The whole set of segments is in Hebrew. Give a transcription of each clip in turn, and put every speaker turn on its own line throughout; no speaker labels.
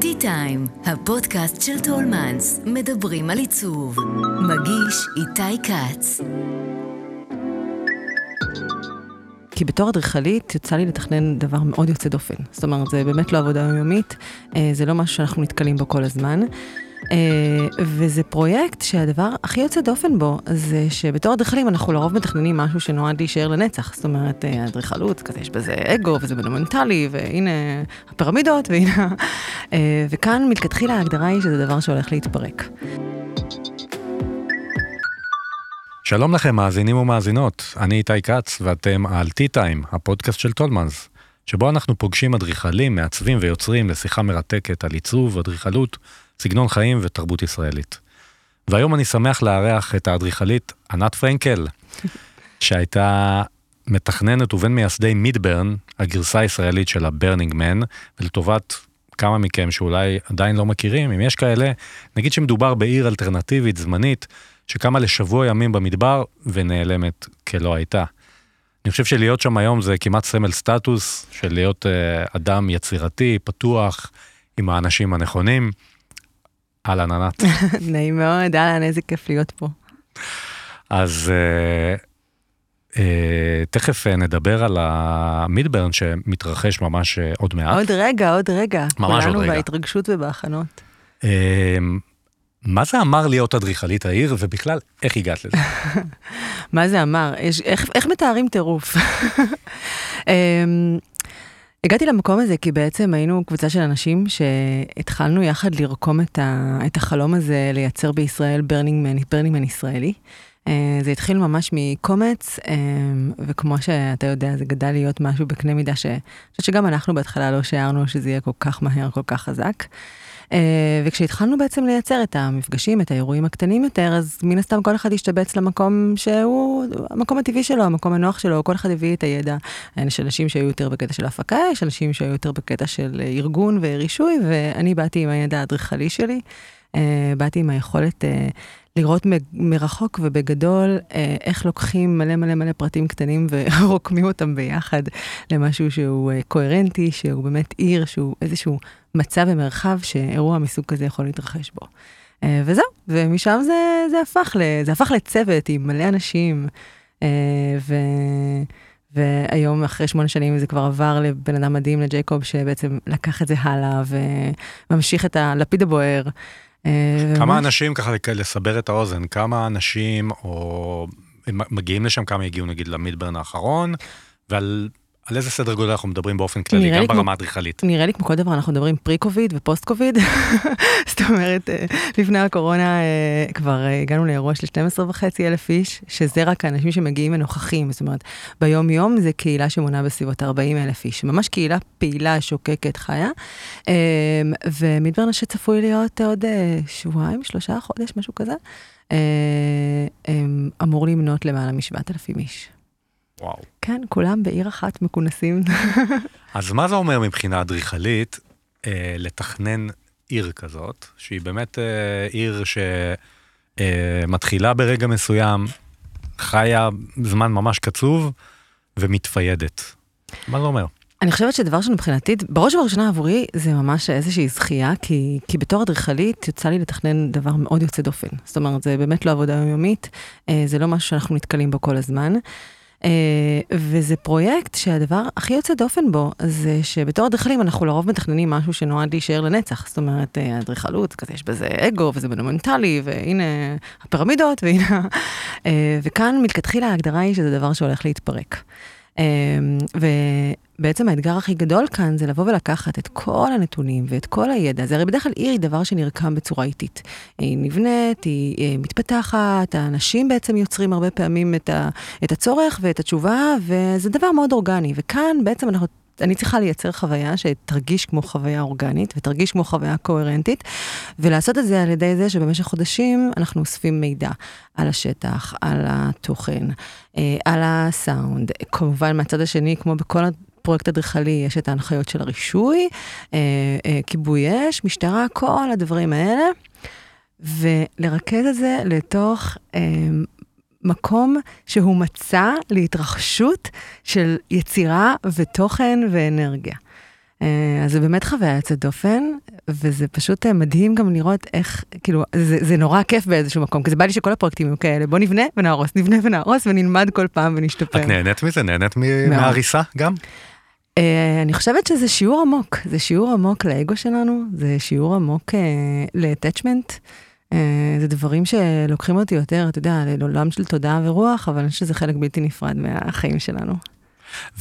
T Time, הפודקאסט של טולמנס, מדברים על עיצוב. מגיש איתי כץ.
כי בתור אדריכלית יצא לי לתכנן דבר מאוד יוצא דופן. זאת אומרת, זה באמת לא עבודה יומיומית, אה, זה לא משהו שאנחנו נתקלים בו כל הזמן. אה, וזה פרויקט שהדבר הכי יוצא דופן בו, זה שבתור אדריכלים אנחנו לרוב מתכננים משהו שנועד להישאר לנצח. זאת אומרת, אה, אדריכלות, כזה יש בזה אגו וזה מונומנטלי, והנה הפירמידות, והנה... וכאן מלכתחילה ההגדרה היא שזה דבר שהולך להתפרק.
שלום לכם, מאזינים ומאזינות, אני איתי כץ, ואתם על T-Time, הפודקאסט של טולמנס, שבו אנחנו פוגשים אדריכלים, מעצבים ויוצרים לשיחה מרתקת על עיצוב, אדריכלות, סגנון חיים ותרבות ישראלית. והיום אני שמח לארח את האדריכלית ענת פרנקל, שהייתה מתכננת ובין מייסדי מידברן, הגרסה הישראלית של ה Burning Man, ולטובת כמה מכם שאולי עדיין לא מכירים, אם יש כאלה, נגיד שמדובר בעיר אלטרנטיבית זמנית, שקמה לשבוע ימים במדבר ונעלמת כלא הייתה. אני חושב שלהיות שם היום זה כמעט סמל סטטוס של להיות אה, אדם יצירתי, פתוח, עם האנשים הנכונים. אהלן ענת.
נעים מאוד, אהלן, איזה כיף להיות פה.
אז uh, uh, תכף uh, נדבר על המידברן שמתרחש ממש uh, עוד מעט.
עוד רגע, עוד רגע.
ממש עוד רגע.
כולנו בהתרגשות ובהכנות.
Uh, מה זה אמר להיות אדריכלית העיר, ובכלל, איך הגעת לזה?
מה זה אמר? איך, איך מתארים טירוף? אמ, הגעתי למקום הזה כי בעצם היינו קבוצה של אנשים שהתחלנו יחד לרקום את, ה, את החלום הזה לייצר בישראל ברנינגמן, ברנינגמן ישראלי. אה, זה התחיל ממש מקומץ, אמ, וכמו שאתה יודע, זה גדל להיות משהו בקנה מידה שאני חושבת שגם אנחנו בהתחלה לא שיערנו שזה יהיה כל כך מהר, כל כך חזק. אה, וכשהתחלנו בעצם לייצר את המפגשים, את האירועים הקטנים יותר, אז מן הסתם כל אחד השתבץ למקום שהוא המקום הטבעי שלו, המקום הנוח שלו, כל אחד הביא את הידע. יש אנשים שהיו יותר בקטע של הפקה, יש אנשים שהיו יותר בקטע של ארגון ורישוי, ואני באתי עם הידע האדריכלי שלי. Uh, באתי עם היכולת uh, לראות מרחוק ובגדול אה, איך לוקחים מלא מלא מלא פרטים קטנים ורוקמים אותם ביחד למשהו שהוא אה, קוהרנטי, שהוא באמת עיר, שהוא איזשהו מצב ומרחב שאירוע מסוג כזה יכול להתרחש בו. אה, וזהו, ומשם זה, זה, הפך ל, זה הפך לצוות עם מלא אנשים, ו... והיום אחרי שמונה שנים זה כבר עבר לבן אדם מדהים, לג'ייקוב, שבעצם לקח את זה הלאה וממשיך את הלפיד הבוער.
אה, כמה אנשים, ככה לסבר את האוזן, כמה אנשים או מגיעים לשם, כמה הגיעו נגיד למידברן האחרון, ועל על איזה סדר גודל אנחנו מדברים באופן כללי, גם ברמה האדריכלית?
נראה לי כמו כל דבר אנחנו מדברים פרי קוביד ופוסט קוביד. זאת אומרת, אה, לפני הקורונה אה, כבר הגענו לאירוע של 12 וחצי אלף איש, שזה רק האנשים שמגיעים ונוכחים. זאת אומרת, ביום יום זה קהילה שמונה בסביבות 40 אלף איש. ממש קהילה פעילה, שוקקת, חיה. אה, ומדברנה שצפוי להיות עוד שבועיים, שלושה חודש, משהו כזה, אמור למנות למעלה מ-7,000 איש.
וואו.
כן, כולם בעיר אחת מכונסים.
אז מה זה אומר מבחינה אדריכלית אה, לתכנן עיר כזאת, שהיא באמת אה, עיר שמתחילה אה, ברגע מסוים, חיה זמן ממש קצוב ומתפיידת. מה זה אומר?
אני חושבת שדבר שמבחינתי, בראש ובראשונה עבורי זה ממש איזושהי זכייה, כי, כי בתור אדריכלית יצא לי לתכנן דבר מאוד יוצא דופן. זאת אומרת, זה באמת לא עבודה יומיומית, אה, זה לא משהו שאנחנו נתקלים בו כל הזמן. Uh, וזה פרויקט שהדבר הכי יוצא דופן בו, זה שבתור אדריכלים אנחנו לרוב מתכננים משהו שנועד להישאר לנצח. זאת אומרת, אה, אדריכלות, כזה יש בזה אגו וזה מונומנטלי, והנה הפירמידות, והנה... uh, וכאן מלכתחילה ההגדרה היא שזה דבר שהולך להתפרק. אמ, ובעצם האתגר הכי גדול כאן זה לבוא ולקחת את כל הנתונים ואת כל הידע. זה הרי בדרך כלל עיר היא דבר שנרקם בצורה איטית. היא נבנית, היא מתפתחת, האנשים בעצם יוצרים הרבה פעמים את הצורך ואת התשובה, וזה דבר מאוד אורגני. וכאן בעצם אנחנו אני צריכה לייצר חוויה שתרגיש כמו חוויה אורגנית ותרגיש כמו חוויה קוהרנטית, ולעשות את זה על ידי זה שבמשך חודשים אנחנו אוספים מידע על השטח, על התוכן, אה, על הסאונד. כמובן, מהצד השני, כמו בכל פרויקט אדריכלי, יש את ההנחיות של הרישוי, אה, אה, כיבוי אש, משטרה, כל הדברים האלה. ולרכז את זה לתוך מקום שהוא מצא להתרחשות של יצירה ותוכן ואנרגיה. אה, אז זה באמת חוויה יוצאת דופן, וזה פשוט אה, מדהים גם לראות איך, כאילו, זה, זה נורא כיף באיזשהו מקום, כי זה בא לי שכל הפרויקטים יהיו כאלה, בוא נבנה ונהרוס, נבנה ונהרוס ונלמד כל פעם ונשתפר.
את נהנית מזה? נהנית מ- מהריסה גם?
אה, אני חושבת שזה שיעור עמוק, זה שיעור עמוק לאגו שלנו, זה שיעור עמוק אה, ל-attachment. אה, זה דברים שלוקחים אותי יותר, אתה יודע, לעולם של תודעה ורוח, אבל אני חושב שזה חלק בלתי נפרד מהחיים שלנו.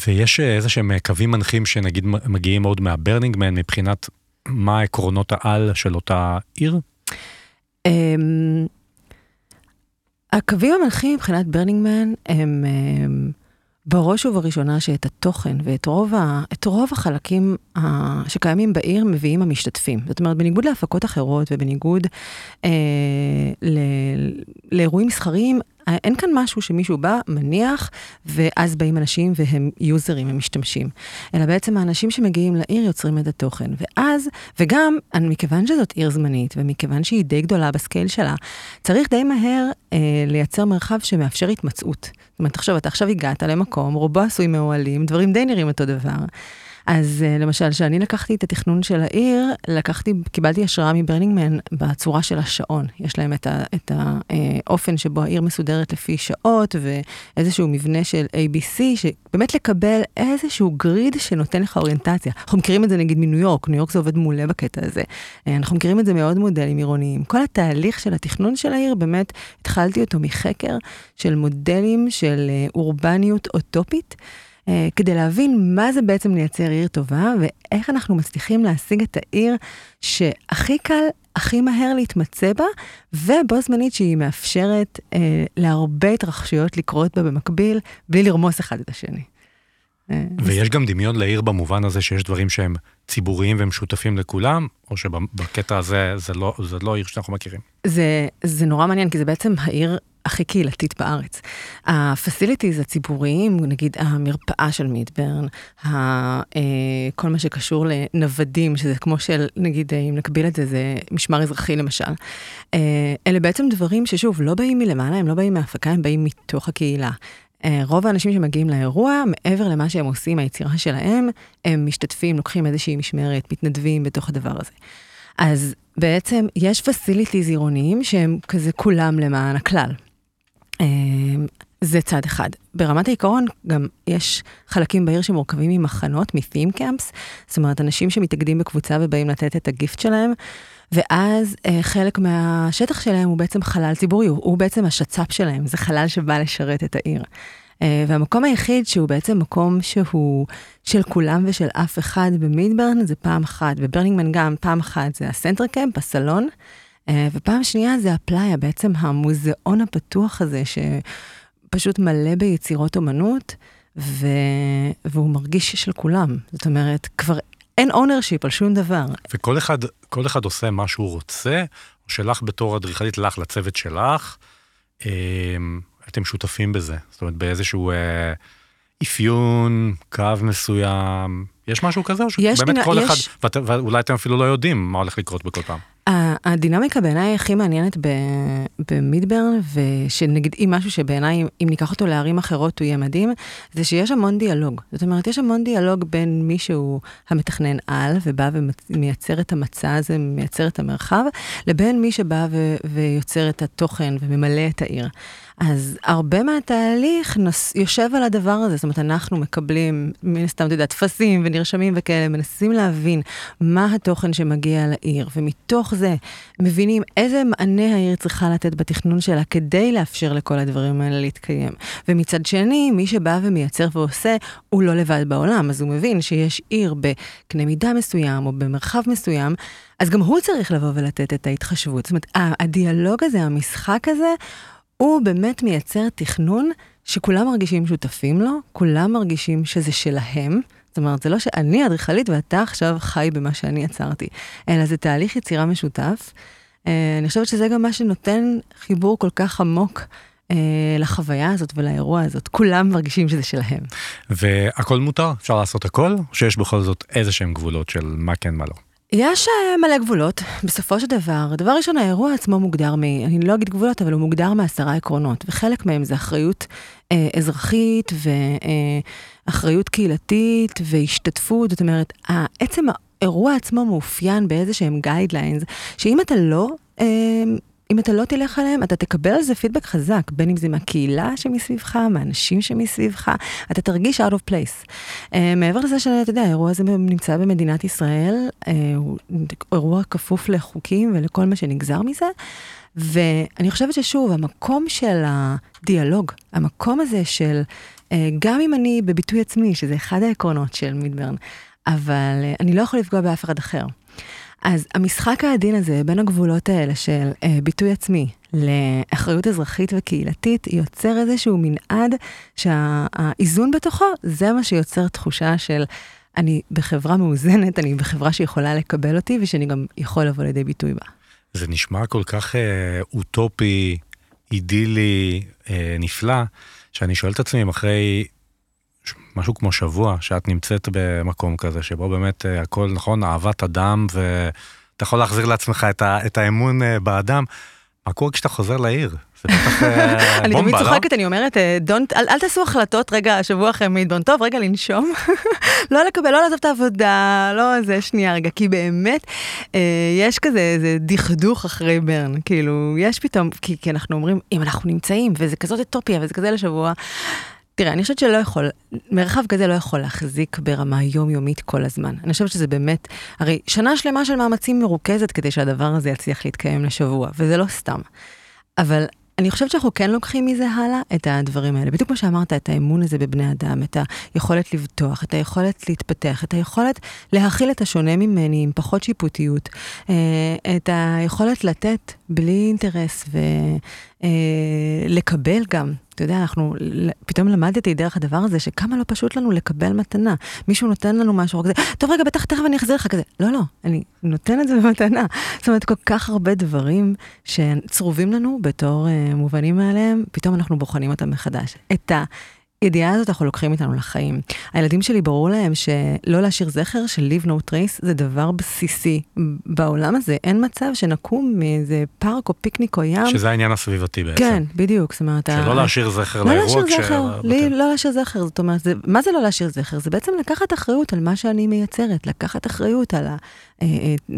ויש אה, איזה שהם קווים מנחים שנגיד מגיעים עוד מהברנינגמן מבחינת מה עקרונות העל של אותה עיר?
אמ, הקווים המנחים מבחינת ברנינגמן הם... הם בראש ובראשונה שאת התוכן ואת רוב, ה, רוב החלקים ה, שקיימים בעיר מביאים המשתתפים. זאת אומרת, בניגוד להפקות אחרות ובניגוד אה, ל, לאירועים מסחריים, אין כאן משהו שמישהו בא, מניח, ואז באים אנשים והם יוזרים, הם משתמשים. אלא בעצם האנשים שמגיעים לעיר יוצרים את התוכן. ואז, וגם, מכיוון שזאת עיר זמנית, ומכיוון שהיא די גדולה בסקייל שלה, צריך די מהר אה, לייצר מרחב שמאפשר התמצאות. זאת אומרת, תחשוב, אתה עכשיו הגעת למקום, רובו עשוי מאוהלים, דברים די נראים אותו דבר. אז uh, למשל, כשאני לקחתי את התכנון של העיר, לקחתי, קיבלתי השראה מברנינגמן בצורה של השעון. יש להם את האופן אה, שבו העיר מסודרת לפי שעות, ואיזשהו מבנה של ABC, שבאמת לקבל איזשהו גריד שנותן לך אוריינטציה. אנחנו מכירים את זה נגיד מניו יורק, ניו יורק זה עובד מעולה בקטע הזה. Uh, אנחנו מכירים את זה מאוד מודלים עירוניים. כל התהליך של התכנון של העיר, באמת התחלתי אותו מחקר של מודלים של אורבניות אוטופית. אה, כדי להבין מה זה בעצם לייצר עיר טובה, ואיך אנחנו מצליחים להשיג את העיר שהכי קל, הכי מהר להתמצא בה, ובו זמנית שהיא מאפשרת אה, להרבה התרחשויות לקרות בה במקביל, בלי לרמוס אחד את השני.
אה, ויש גם דמיון לעיר במובן הזה שיש דברים שהם ציבוריים ומשותפים לכולם, או שבקטע הזה זה לא, זה לא עיר שאנחנו מכירים?
זה, זה נורא מעניין, כי זה בעצם העיר הכי קהילתית בארץ. הפסיליטיז הציבוריים, נגיד המרפאה של מידברן, אה, כל מה שקשור לנוודים, שזה כמו של, נגיד, אם נקביל את זה, זה משמר אזרחי למשל. אה, אלה בעצם דברים ששוב, לא באים מלמעלה, הם לא באים מהפקה, הם באים מתוך הקהילה. אה, רוב האנשים שמגיעים לאירוע, מעבר למה שהם עושים, היצירה שלהם, הם משתתפים, לוקחים איזושהי משמרת, מתנדבים בתוך הדבר הזה. אז בעצם יש פסיליטיז עירוניים שהם כזה כולם למען הכלל. אה, זה צד אחד. ברמת העיקרון, גם יש חלקים בעיר שמורכבים ממחנות, מ-theme camps, זאת אומרת, אנשים שמתאגדים בקבוצה ובאים לתת את ה gift שלהם, ואז אה, חלק מהשטח שלהם הוא בעצם חלל ציבורי, הוא, הוא בעצם השצ"פ שלהם, זה חלל שבא לשרת את העיר. אה, והמקום היחיד שהוא בעצם מקום שהוא של כולם ושל אף אחד במידברן זה פעם אחת, וב Burning Man גם פעם אחת זה ה center camp, הסלון, ופעם שנייה זה ה playa, בעצם המוזיאון הפתוח הזה שפשוט מלא ביצירות אומנות, ו... והוא מרגיש של כולם. זאת אומרת, כבר אין ownership על שום דבר.
וכל אחד, כל אחד עושה מה שהוא רוצה, או שלך בתור אדריכלית, לך לצוות שלך, אה, אתם שותפים בזה. זאת אומרת, באיזשהו אה, אפיון, קו מסוים, יש משהו כזה? או שבאמת כל יש... אחד, ואולי אתם אפילו לא יודעים מה הולך לקרות בכל פעם.
הדינמיקה בעיניי הכי מעניינת במידברן, ושנגיד אם משהו שבעיניי, אם ניקח אותו לערים אחרות הוא יהיה מדהים, זה שיש המון דיאלוג. זאת אומרת, יש המון דיאלוג בין מי שהוא המתכנן על, ובא ומייצר את המצע הזה, מייצר את המרחב, לבין מי שבא ויוצר את התוכן וממלא את העיר. אז הרבה מהתהליך נוס, יושב על הדבר הזה, זאת אומרת, אנחנו מקבלים, מן הסתם, אתה יודע, טפסים ונרשמים וכאלה, מנסים להבין מה התוכן שמגיע לעיר, ומתוך זה מבינים איזה מענה העיר צריכה לתת בתכנון שלה כדי לאפשר לכל הדברים האלה להתקיים. ומצד שני, מי שבא ומייצר ועושה, הוא לא לבד בעולם, אז הוא מבין שיש עיר בקנה מידה מסוים או במרחב מסוים, אז גם הוא צריך לבוא ולתת את ההתחשבות. זאת אומרת, הדיאלוג הזה, המשחק הזה, הוא באמת מייצר תכנון שכולם מרגישים שותפים לו, כולם מרגישים שזה שלהם. זאת אומרת, זה לא שאני אדריכלית ואתה עכשיו חי במה שאני יצרתי, אלא זה תהליך יצירה משותף. אה, אני חושבת שזה גם מה שנותן חיבור כל כך עמוק אה, לחוויה הזאת ולאירוע הזאת. כולם מרגישים שזה שלהם.
והכל מותר? אפשר לעשות הכל? או שיש בכל זאת איזה שהם גבולות של מה כן, מה לא?
יש אה, מלא גבולות, בסופו של דבר. דבר ראשון, האירוע עצמו מוגדר מ... אני לא אגיד גבולות, אבל הוא מוגדר מעשרה עקרונות, וחלק מהם זה אחריות אה, אזרחית אחריות קהילתית והשתתפות, זאת אומרת, עצם האירוע עצמו מאופיין באיזה שהם guidelines, שאם אתה לא... אה, אם אתה לא תלך עליהם, אתה תקבל על זה פידבק חזק, בין אם זה מהקהילה שמסביבך, מהאנשים שמסביבך, אתה תרגיש out of place. אה, מעבר לזה שאתה יודע, האירוע הזה נמצא במדינת ישראל, אה, הוא אירוע כפוף לחוקים ולכל מה שנגזר מזה, ואני חושבת ששוב, המקום של הדיאלוג, המקום הזה של, uh, גם אם אני בביטוי עצמי, שזה אחד העקרונות של מידברן, אבל uh, אני לא יכול לפגוע באף אחד אחר. אז המשחק העדין הזה בין הגבולות האלה של אה, ביטוי עצמי לאחריות אזרחית וקהילתית יוצר איזשהו מנעד שהאיזון בתוכו זה מה שיוצר תחושה של אני בחברה מאוזנת, אני בחברה שיכולה לקבל אותי ושאני גם יכול לבוא לידי ביטוי בה.
זה נשמע כל כך אה, אוטופי, אידילי, אה, נפלא, שאני שואל את עצמי אם אחרי משהו כמו שבוע שאת נמצאת במקום כזה, שבו באמת אה, הכל נכון, אהבת אדם, ואתה יכול להחזיר לעצמך את, ה, את האמון אה, באדם. מה קורה כשאתה חוזר לעיר? זה בטח אה, בומבה,
לא? אני תמיד צוחקת, אני אומרת, אל, תעשו החלטות רגע, שבוע אחרי מידבון, טוב, רגע לנשום, לא לקבל, לא לעזוב את העבודה, לא זה, שנייה רגע, כי באמת, יש כזה איזה דכדוך אחרי ברן, כאילו, יש פתאום, כי, כי אנחנו אומרים, אם אנחנו נמצאים, וזה כזאת אטופיה, וזה כזה לשבוע, תראה, אני חושבת שלא יכול, מרחב כזה לא יכול להחזיק ברמה יומיומית כל הזמן. אני חושבת שזה באמת, הרי שנה שלמה של מאמצים מרוכזת כדי שהדבר הזה יצליח להתקיים לשבוע, וזה לא סתם. אבל אני חושבת שאנחנו כן לוקחים מזה הלאה את הדברים האלה. בדיוק כמו שאמרת, את האמון הזה בבני אדם, את היכולת לבטוח, את היכולת להתפתח, את היכולת להכיל את השונה ממני עם פחות שיפוטיות, אה, את היכולת לתת בלי אינטרס ולקבל אה, גם. אתה יודע, אנחנו, פתאום למדתי דרך הדבר הזה, שכמה לא פשוט לנו לקבל מתנה. מישהו נותן לנו משהו, כזה, טוב רגע, בטח תכף אני אחזיר לך כזה. לא, לא, אני נותן את זה במתנה. זאת אומרת, כל כך הרבה דברים שצרובים לנו בתור uh, מובנים מאליהם, פתאום אנחנו בוחנים אותם מחדש. את ה... הידיעה הזאת אנחנו לוקחים איתנו לחיים. הילדים שלי ברור להם שלא להשאיר זכר של leave no trace זה דבר בסיסי. בעולם הזה אין מצב שנקום מאיזה פארק או פיקניק או ים.
שזה העניין הסביבתי בעצם.
כן, בדיוק. זאת אומרת...
שלא להשאיר זכר לא לאירוע
כש... זכר, לי, לא להשאיר זכר, זאת אומרת, זה, מה זה לא להשאיר זכר? זה בעצם לקחת אחריות על מה שאני מייצרת, לקחת אחריות על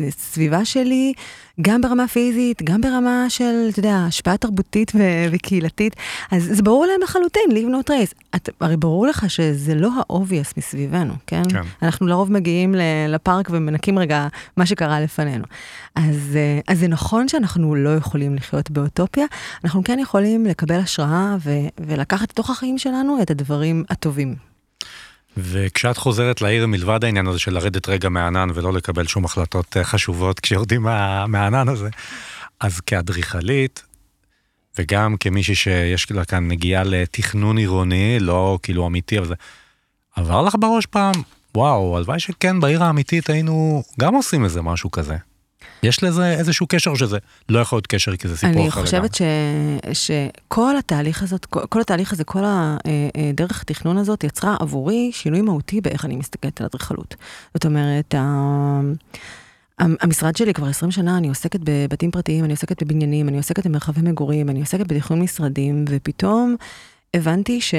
הסביבה אה, אה, שלי, גם ברמה פיזית, גם ברמה של, אתה יודע, השפעה תרבותית וקהילתית. אז זה ברור להם לחלוטין, trace. את, הרי ברור לך שזה לא ה-obvious מסביבנו, כן? כן. אנחנו לרוב מגיעים לפארק ומנקים רגע מה שקרה לפנינו. אז, אה, אז זה נכון שאנחנו לא יכולים לחיות באוטופיה, אנחנו כן יכולים לקבל השראה ו, ולקחת לתוך החיים שלנו את הדברים הטובים.
וכשאת חוזרת לעיר מלבד העניין הזה של לרדת רגע מהענן ולא לקבל שום החלטות אה, חשובות כשיורדים מה, מהענן הזה, אז כאדריכלית, וגם כמישהי שיש לה כאן נגיעה לתכנון עירוני, לא כאילו אמיתי, אבל זה עבר לך בראש פעם, וואו, הלוואי שכן בעיר האמיתית היינו גם עושים איזה משהו כזה. יש לזה איזשהו קשר שזה לא יכול להיות קשר כי זה סיפור אחר.
אני חושבת ש, שכל התהליך הזאת, כל, כל התהליך הזה, כל הדרך אה, אה, התכנון הזאת יצרה עבורי שינוי מהותי באיך אני מסתכלת על אדריכלות. זאת אומרת, המשרד שלי כבר 20 שנה, אני עוסקת בבתים פרטיים, אני עוסקת בבניינים, אני עוסקת במרחבי מגורים, אני עוסקת בתכנון משרדים, ופתאום הבנתי ש...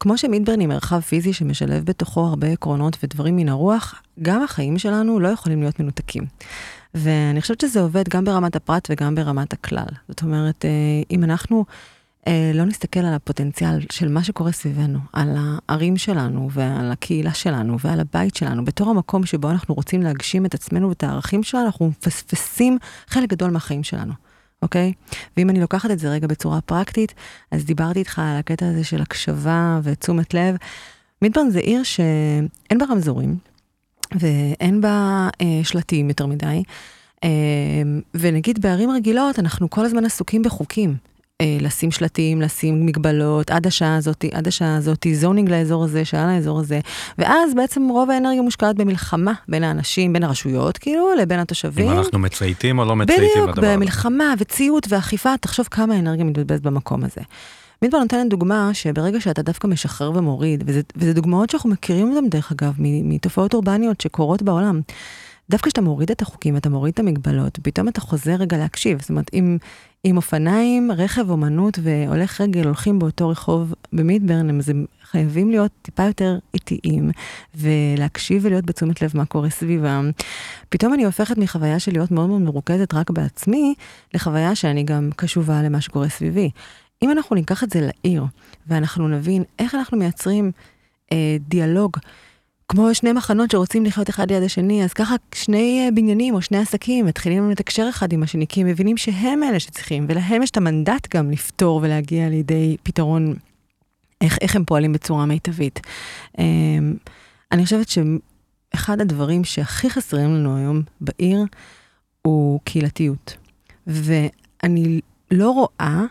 כמו שמידברן היא מרחב פיזי שמשלב בתוכו הרבה עקרונות ודברים מן הרוח, גם החיים שלנו לא יכולים להיות מנותקים. ואני חושבת שזה עובד גם ברמת הפרט וגם ברמת הכלל. זאת אומרת, אה, אם אנחנו אה, לא נסתכל על הפוטנציאל של מה שקורה סביבנו, על הערים שלנו ועל הקהילה שלנו ועל הבית שלנו, בתור המקום שבו אנחנו רוצים להגשים את עצמנו ואת הערכים שלנו, אנחנו מפספסים חלק גדול מהחיים שלנו. אוקיי? ואם אני לוקחת את זה רגע בצורה פרקטית, אז דיברתי איתך על הקטע הזה של הקשבה ותשומת לב. מידברן זה עיר שאין בה רמזורים, ואין בה אה, שלטים יותר מדי. אה, ונגיד בערים רגילות אנחנו כל הזמן עסוקים בחוקים. אה, לשים שלטים, לשים מגבלות, עד השעה הזאתי, עד השעה הזאתי, זונינג לאזור הזה, שעה לאזור הזה. ואז בעצם רוב האנרגיה מושקעת במלחמה בין האנשים, בין הרשויות, כאילו, לבין התושבים.
אם אנחנו מצייתים או לא מצייתים
לדבר הזה. בדיוק, במלחמה וציות ואכיפה, תחשוב כמה אנרגיה מתבזבזת במקום הזה. מידבר נותנת דוגמה שברגע שאתה דווקא משחרר ומוריד, וזה, וזה דוגמאות שאנחנו מכירים אותן דרך אגב, מתופעות אורבניות שקורות בעולם. דווקא כשאתה מוריד את החוקים ואתה מוריד את המגבלות, פתאום אתה חוזר רגע להקשיב. זאת אומרת, אם, אם אופניים, רכב, אומנות והולך רגל הולכים באותו רחוב במידברן, הם חייבים להיות טיפה יותר איטיים, ולהקשיב ולהיות בתשומת לב מה קורה סביבם. פתאום אני הופכת מחוויה של להיות מאוד מאוד מרוכזת רק בעצמי, לחוויה שאני גם קשובה למה שקורה סביבי. אם אנחנו ניקח את זה לעיר, ואנחנו נבין איך אנחנו מייצרים אה, דיאלוג, כמו שני מחנות שרוצים לחיות אחד ליד השני, אז ככה שני אה, בניינים או שני עסקים מתחילים לתקשר אחד עם השני, כי הם מבינים שהם אלה שצריכים, ולהם יש את המנדט גם לפתור ולהגיע לידי פתרון, איך, איך הם פועלים בצורה מיטבית. אה, אני חושבת שאחד הדברים שהכי חסרים לנו היום בעיר הוא קהילתיות. ואני לא רואה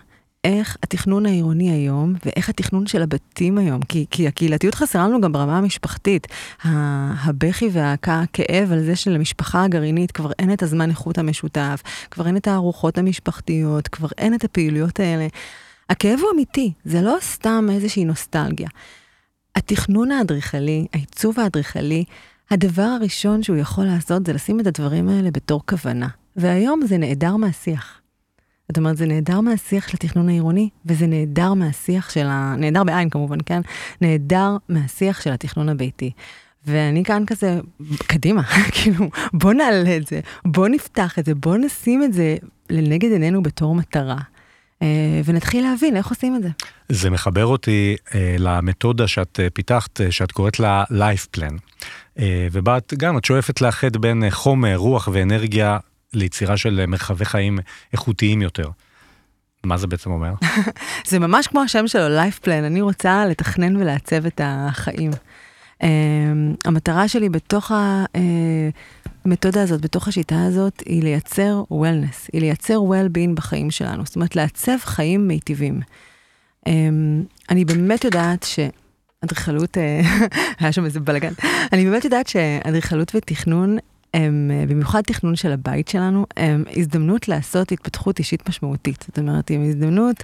איך התכנון העירוני היום, ואיך התכנון של הבתים היום, כי, כי הקהילתיות חסרה לנו גם ברמה המשפחתית. הבכי והכאב על זה שלמשפחה הגרעינית כבר אין את הזמן איכות המשותף, כבר אין את הארוחות המשפחתיות, כבר אין את הפעילויות האלה. הכאב הוא אמיתי, זה לא סתם איזושהי נוסטלגיה. התכנון האדריכלי, העיצוב האדריכלי, הדבר הראשון שהוא יכול לעשות זה לשים את הדברים האלה בתור כוונה. והיום זה נעדר מהשיח. זאת אומרת, זה נהדר מהשיח של התכנון העירוני, וזה נהדר מהשיח של ה... נהדר בעין כמובן, כן? נהדר מהשיח של התכנון הביתי. ואני כאן כזה, קדימה, כאילו, בוא נעלה את זה, בוא נפתח את זה, בוא נשים את זה לנגד עינינו בתור מטרה. אה, ונתחיל להבין איך עושים את זה.
זה מחבר אותי אה, למתודה שאת אה, פיתחת, אה, שאת קוראת לה Life Plan. אה, ובה את גם, את שואפת לאחד בין אה, חומר, רוח ואנרגיה ליצירה של מרחבי חיים איכותיים יותר. מה זה בעצם אומר?
זה ממש כמו השם שלו, life plan, אני רוצה לתכנן ולעצב את החיים. Um, המטרה שלי בתוך המתודה הזאת, בתוך השיטה הזאת, היא לייצר wellness, היא לייצר well-being בחיים שלנו, זאת אומרת לעצב חיים מיטיבים. Um, אני באמת יודעת ש... אדריכלות, אה, היה שם איזה בלאגן, אני באמת יודעת שאדריכלות ותכנון הם, אה, במיוחד תכנון של הבית שלנו, הם הזדמנות לעשות התפתחות אישית משמעותית. זאת אומרת, הם הזדמנות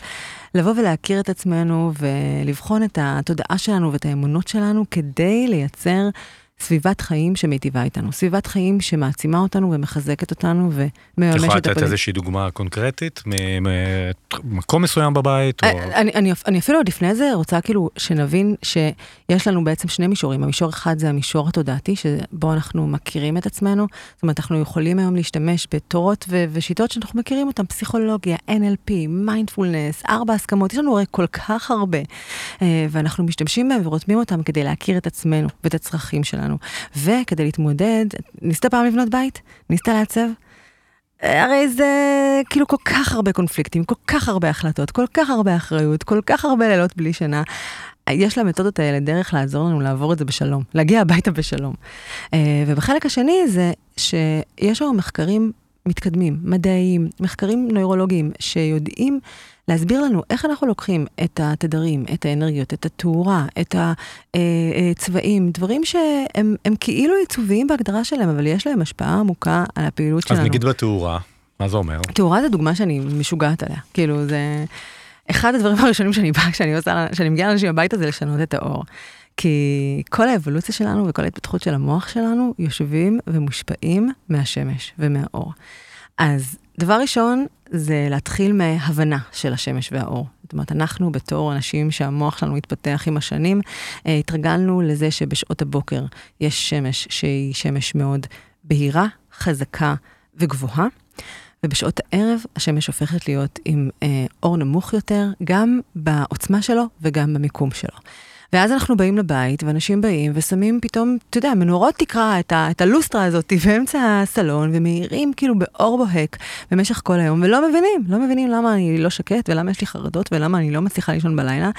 לבוא ולהכיר את עצמנו ולבחון את התודעה שלנו ואת האמונות שלנו כדי לייצר סביבת חיים שמיטיבה איתנו, סביבת חיים שמעצימה אותנו ומחזקת אותנו ומממשת את
הפנים. את יכולה לתת איזושהי דוגמה קונקרטית ממקום מסוים בבית? או...
אה, אני, אני, אני אפילו עוד לפני זה רוצה כאילו שנבין שיש לנו בעצם שני מישורים. המישור אחד זה המישור התודעתי, שבו אנחנו מכירים את עצמנו. זאת אומרת, אנחנו יכולים היום להשתמש בתורות ו- ושיטות שאנחנו מכירים אותן, פסיכולוגיה, NLP, מיינדפולנס, ארבע הסכמות, יש לנו הרי כל כך הרבה. אה, ואנחנו משתמשים בהם ורותמים אותם כדי להכיר את עצמנו ואת הצרכים שלנו. שלנו. וכדי להתמודד, ניסית פעם לבנות בית? ניסית לעצב? הרי זה כאילו כל כך הרבה קונפליקטים, כל כך הרבה החלטות, כל כך הרבה אחריות, כל כך הרבה לילות בלי שינה. יש למתודות האלה דרך לעזור לנו לעבור את זה בשלום, להגיע הביתה בשלום. אה, ובחלק השני זה שיש היום מחקרים מתקדמים, מדעיים, מחקרים נוירולוגיים, שיודעים להסביר לנו איך אנחנו לוקחים את התדרים, את האנרגיות, את התאורה, את הצבעים, אה, אה, דברים שהם כאילו עיצוביים בהגדרה שלהם, אבל יש להם השפעה עמוקה על הפעילות שלנו.
אז נגיד בתאורה, מה זה אומר?
תאורה זה דוגמה שאני משוגעת עליה. כאילו, זה... אחד הדברים הראשונים שאני באה, כשאני עושה, כשאני מגיעה לאנשים הביתה, זה לשנות את האור. כי כל האבולוציה שלנו וכל ההתפתחות של המוח שלנו יושבים ומושפעים מהשמש ומהאור. אז דבר ראשון, זה להתחיל מהבנה של השמש והאור. זאת אומרת, אנחנו בתור אנשים שהמוח שלנו התפתח עם השנים, אה, התרגלנו לזה שבשעות הבוקר יש שמש שהיא שמש מאוד בהירה, חזקה וגבוהה. ובשעות הערב השמש הופכת להיות עם אה, אור נמוך יותר, גם בעוצמה שלו וגם במיקום שלו. ואז אנחנו באים לבית, ואנשים באים ושמים פתאום, אתה יודע, מנורות תקרא את, ה, את הלוסטרה הזאת באמצע הסלון, ומאירים כאילו באור בוהק במשך כל היום, ולא מבינים, לא מבינים למה אני לא שקט, ולמה יש לי חרדות, ולמה אני לא מצליחה לישון בלילה.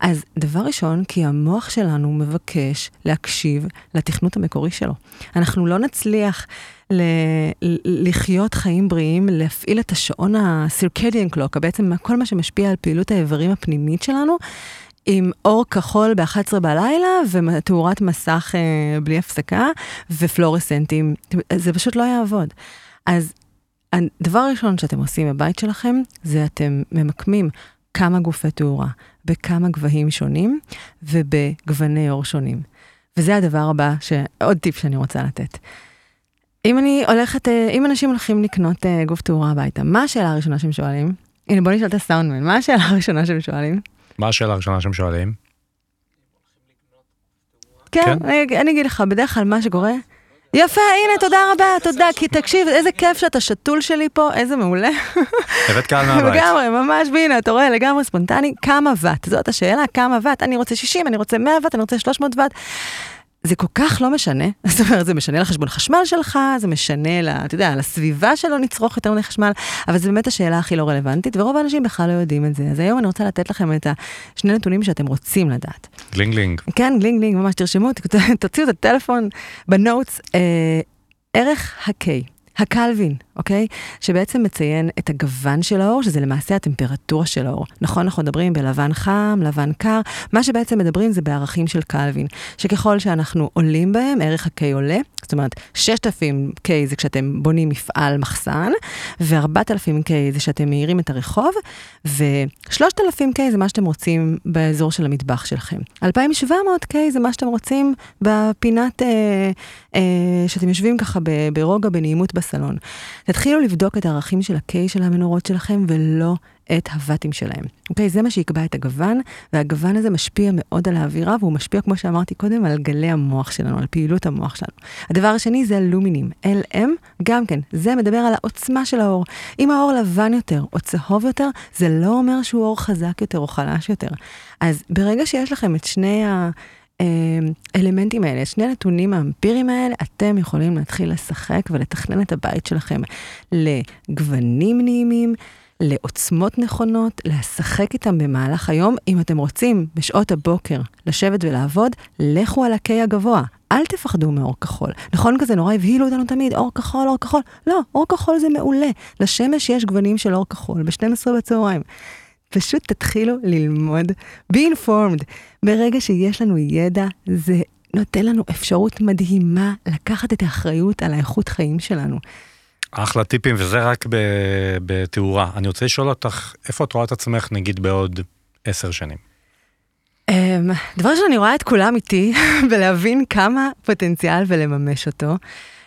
אז דבר ראשון, כי המוח שלנו מבקש להקשיב לתכנות המקורי שלו. אנחנו לא נצליח... ל- לחיות חיים בריאים, להפעיל את השעון ה-circadian clock, בעצם כל מה שמשפיע על פעילות האיברים הפנימית שלנו, עם אור כחול ב-11 בלילה ותאורת מסך אה, בלי הפסקה ופלורסנטים. זה פשוט לא יעבוד. אז הדבר הראשון שאתם עושים בבית שלכם, זה אתם ממקמים כמה גופי תאורה בכמה גבהים שונים ובגווני אור שונים. וזה הדבר הבא, עוד טיפ שאני רוצה לתת. אם אני הולכת, אה, אם אנשים הולכים לקנות אה, גוף תאורה הביתה, מה השאלה הראשונה שהם שואלים? הנה, בוא נשאל את הסאונדמן, מה השאלה הראשונה שהם שואלים?
מה השאלה הראשונה שהם שואלים?
כן,
כן.
אני, אני אגיד לך, בדרך כלל מה שקורה... יפה, הנה, תודה רבה, תודה, כי תקשיב, איזה כיף שאתה שתול שלי פה, איזה מעולה.
הבאת קהל מהבית.
לגמרי, ממש, והנה, אתה רואה, לגמרי ספונטני, כמה ואט? זאת השאלה, כמה ואט? אני רוצה 60, אני רוצה 100 ואט, אני רוצה 300 ואט. זה כל כך לא משנה, זאת אומרת, זה משנה לחשבון חשמל שלך, זה משנה, ל, אתה יודע, לסביבה שלו נצרוך יותר מדי חשמל, אבל זו באמת השאלה הכי לא רלוונטית, ורוב האנשים בכלל לא יודעים את זה. אז היום אני רוצה לתת לכם את השני נתונים שאתם רוצים לדעת.
גלינג גלינג.
כן, גלינג גלינג, ממש תרשמו, תוציאו את הטלפון ב notes. אה, ערך ה-K, הקלווין, אוקיי? שבעצם מציין את הגוון של האור, שזה למעשה הטמפרטורה של האור. נכון, אנחנו מדברים בלבן חם, לבן קר, מה שבעצם מדברים זה בערכים של קלווין, שככל שאנחנו עולים בהם, ערך ה-K עולה, זאת אומרת, 6,000K זה כשאתם בונים מפעל מחסן, ו-4,000K זה שאתם מאירים את הרחוב, ו-3,000K זה מה שאתם רוצים באזור של המטבח שלכם. 2,700K זה מה שאתם רוצים בפינת, אה, אה, שאתם יושבים ככה ברוגע, בנעימות בסלון. תתחילו לבדוק את הערכים של ה-K של המנורות שלכם, ולא את הוואטים שלהם. אוקיי? זה מה שיקבע את הגוון, והגוון הזה משפיע מאוד על האווירה, והוא משפיע, כמו שאמרתי קודם, על גלי המוח שלנו, על פעילות המוח שלנו. הדבר השני זה הלומינים, LM, גם כן, זה מדבר על העוצמה של האור. אם האור לבן יותר או צהוב יותר, זה לא אומר שהוא אור חזק יותר או חלש יותר. אז ברגע שיש לכם את שני ה... האלמנטים האלה, את שני הנתונים האמפיריים האלה, אתם יכולים להתחיל לשחק ולתכנן את הבית שלכם לגוונים נעימים, לעוצמות נכונות, לשחק איתם במהלך היום. אם אתם רוצים בשעות הבוקר לשבת ולעבוד, לכו על הקיי הגבוה. אל תפחדו מאור כחול. נכון כזה נורא הבהילו אותנו תמיד, אור כחול, אור כחול. לא, אור כחול זה מעולה. לשמש יש גוונים של אור כחול, ב-12 בצהריים. פשוט תתחילו ללמוד. be informed. ברגע שיש לנו ידע, זה נותן לנו אפשרות מדהימה לקחת את האחריות על האיכות חיים שלנו.
אחלה טיפים, וזה רק בתאורה. אני רוצה לשאול אותך, איפה את רואה את עצמך, נגיד, בעוד עשר שנים?
אמ, דבר ראשון, אני רואה את כולם איתי, ולהבין כמה פוטנציאל ולממש אותו.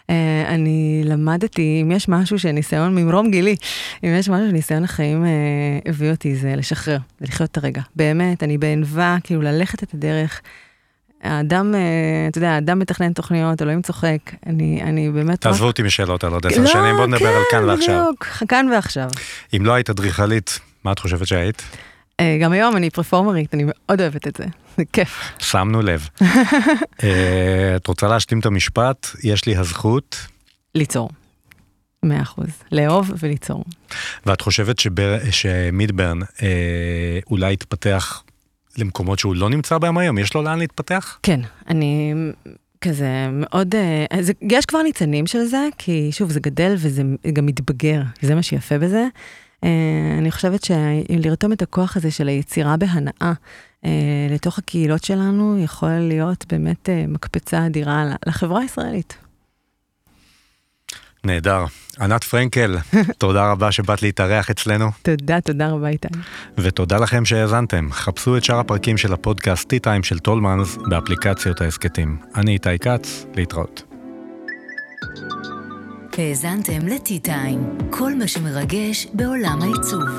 אה, אני למדתי, אם יש משהו שניסיון, ממרום גילי, אם יש משהו שניסיון החיים אה, הביא אותי, זה לשחרר, זה לחיות את הרגע. באמת, אני בענווה, כאילו ללכת את הדרך. האדם, אה, אתה יודע, האדם מתכנן תוכניות, אלוהים צוחק. אני, אני באמת...
תעזבו אותי משאלות על עוד עשר שנים, בוא נדבר על כאן ועכשיו.
לא, כן, בדיוק, כאן ועכשיו.
אם לא היית אדריכלית, מה את חושבת שהיית?
אה, גם היום אני פרפורמרית, אני מאוד אוהבת את זה. זה כיף.
שמנו לב. אה, את רוצה להשלים את המשפט? יש לי הזכות,
ליצור. מאה אחוז. לאהוב וליצור.
ואת חושבת שבר- שמידברן אה, אולי יתפתח למקומות שהוא לא נמצא בהם היום? יש לו לאן להתפתח?
כן, אני כזה מאוד, אה, זה, יש כבר ניצנים של זה, כי שוב, זה גדל וזה גם מתבגר, זה מה שיפה בזה. אה, אני חושבת שלרתום את הכוח הזה של היצירה בהנאה אה, לתוך הקהילות שלנו, יכול להיות באמת אה, מקפצה אדירה לחברה הישראלית.
נהדר. ענת פרנקל, תודה רבה שבאת להתארח אצלנו,
תודה, תודה רבה איתי.
ותודה לכם שהאזנתם. חפשו את שאר הפרקים של הפודקאסט T-Time של טולמנס באפליקציות ההסכתים. אני איתי כץ, להתראות.
האזנתם לטי-טיים, כל מה שמרגש בעולם העיצוב.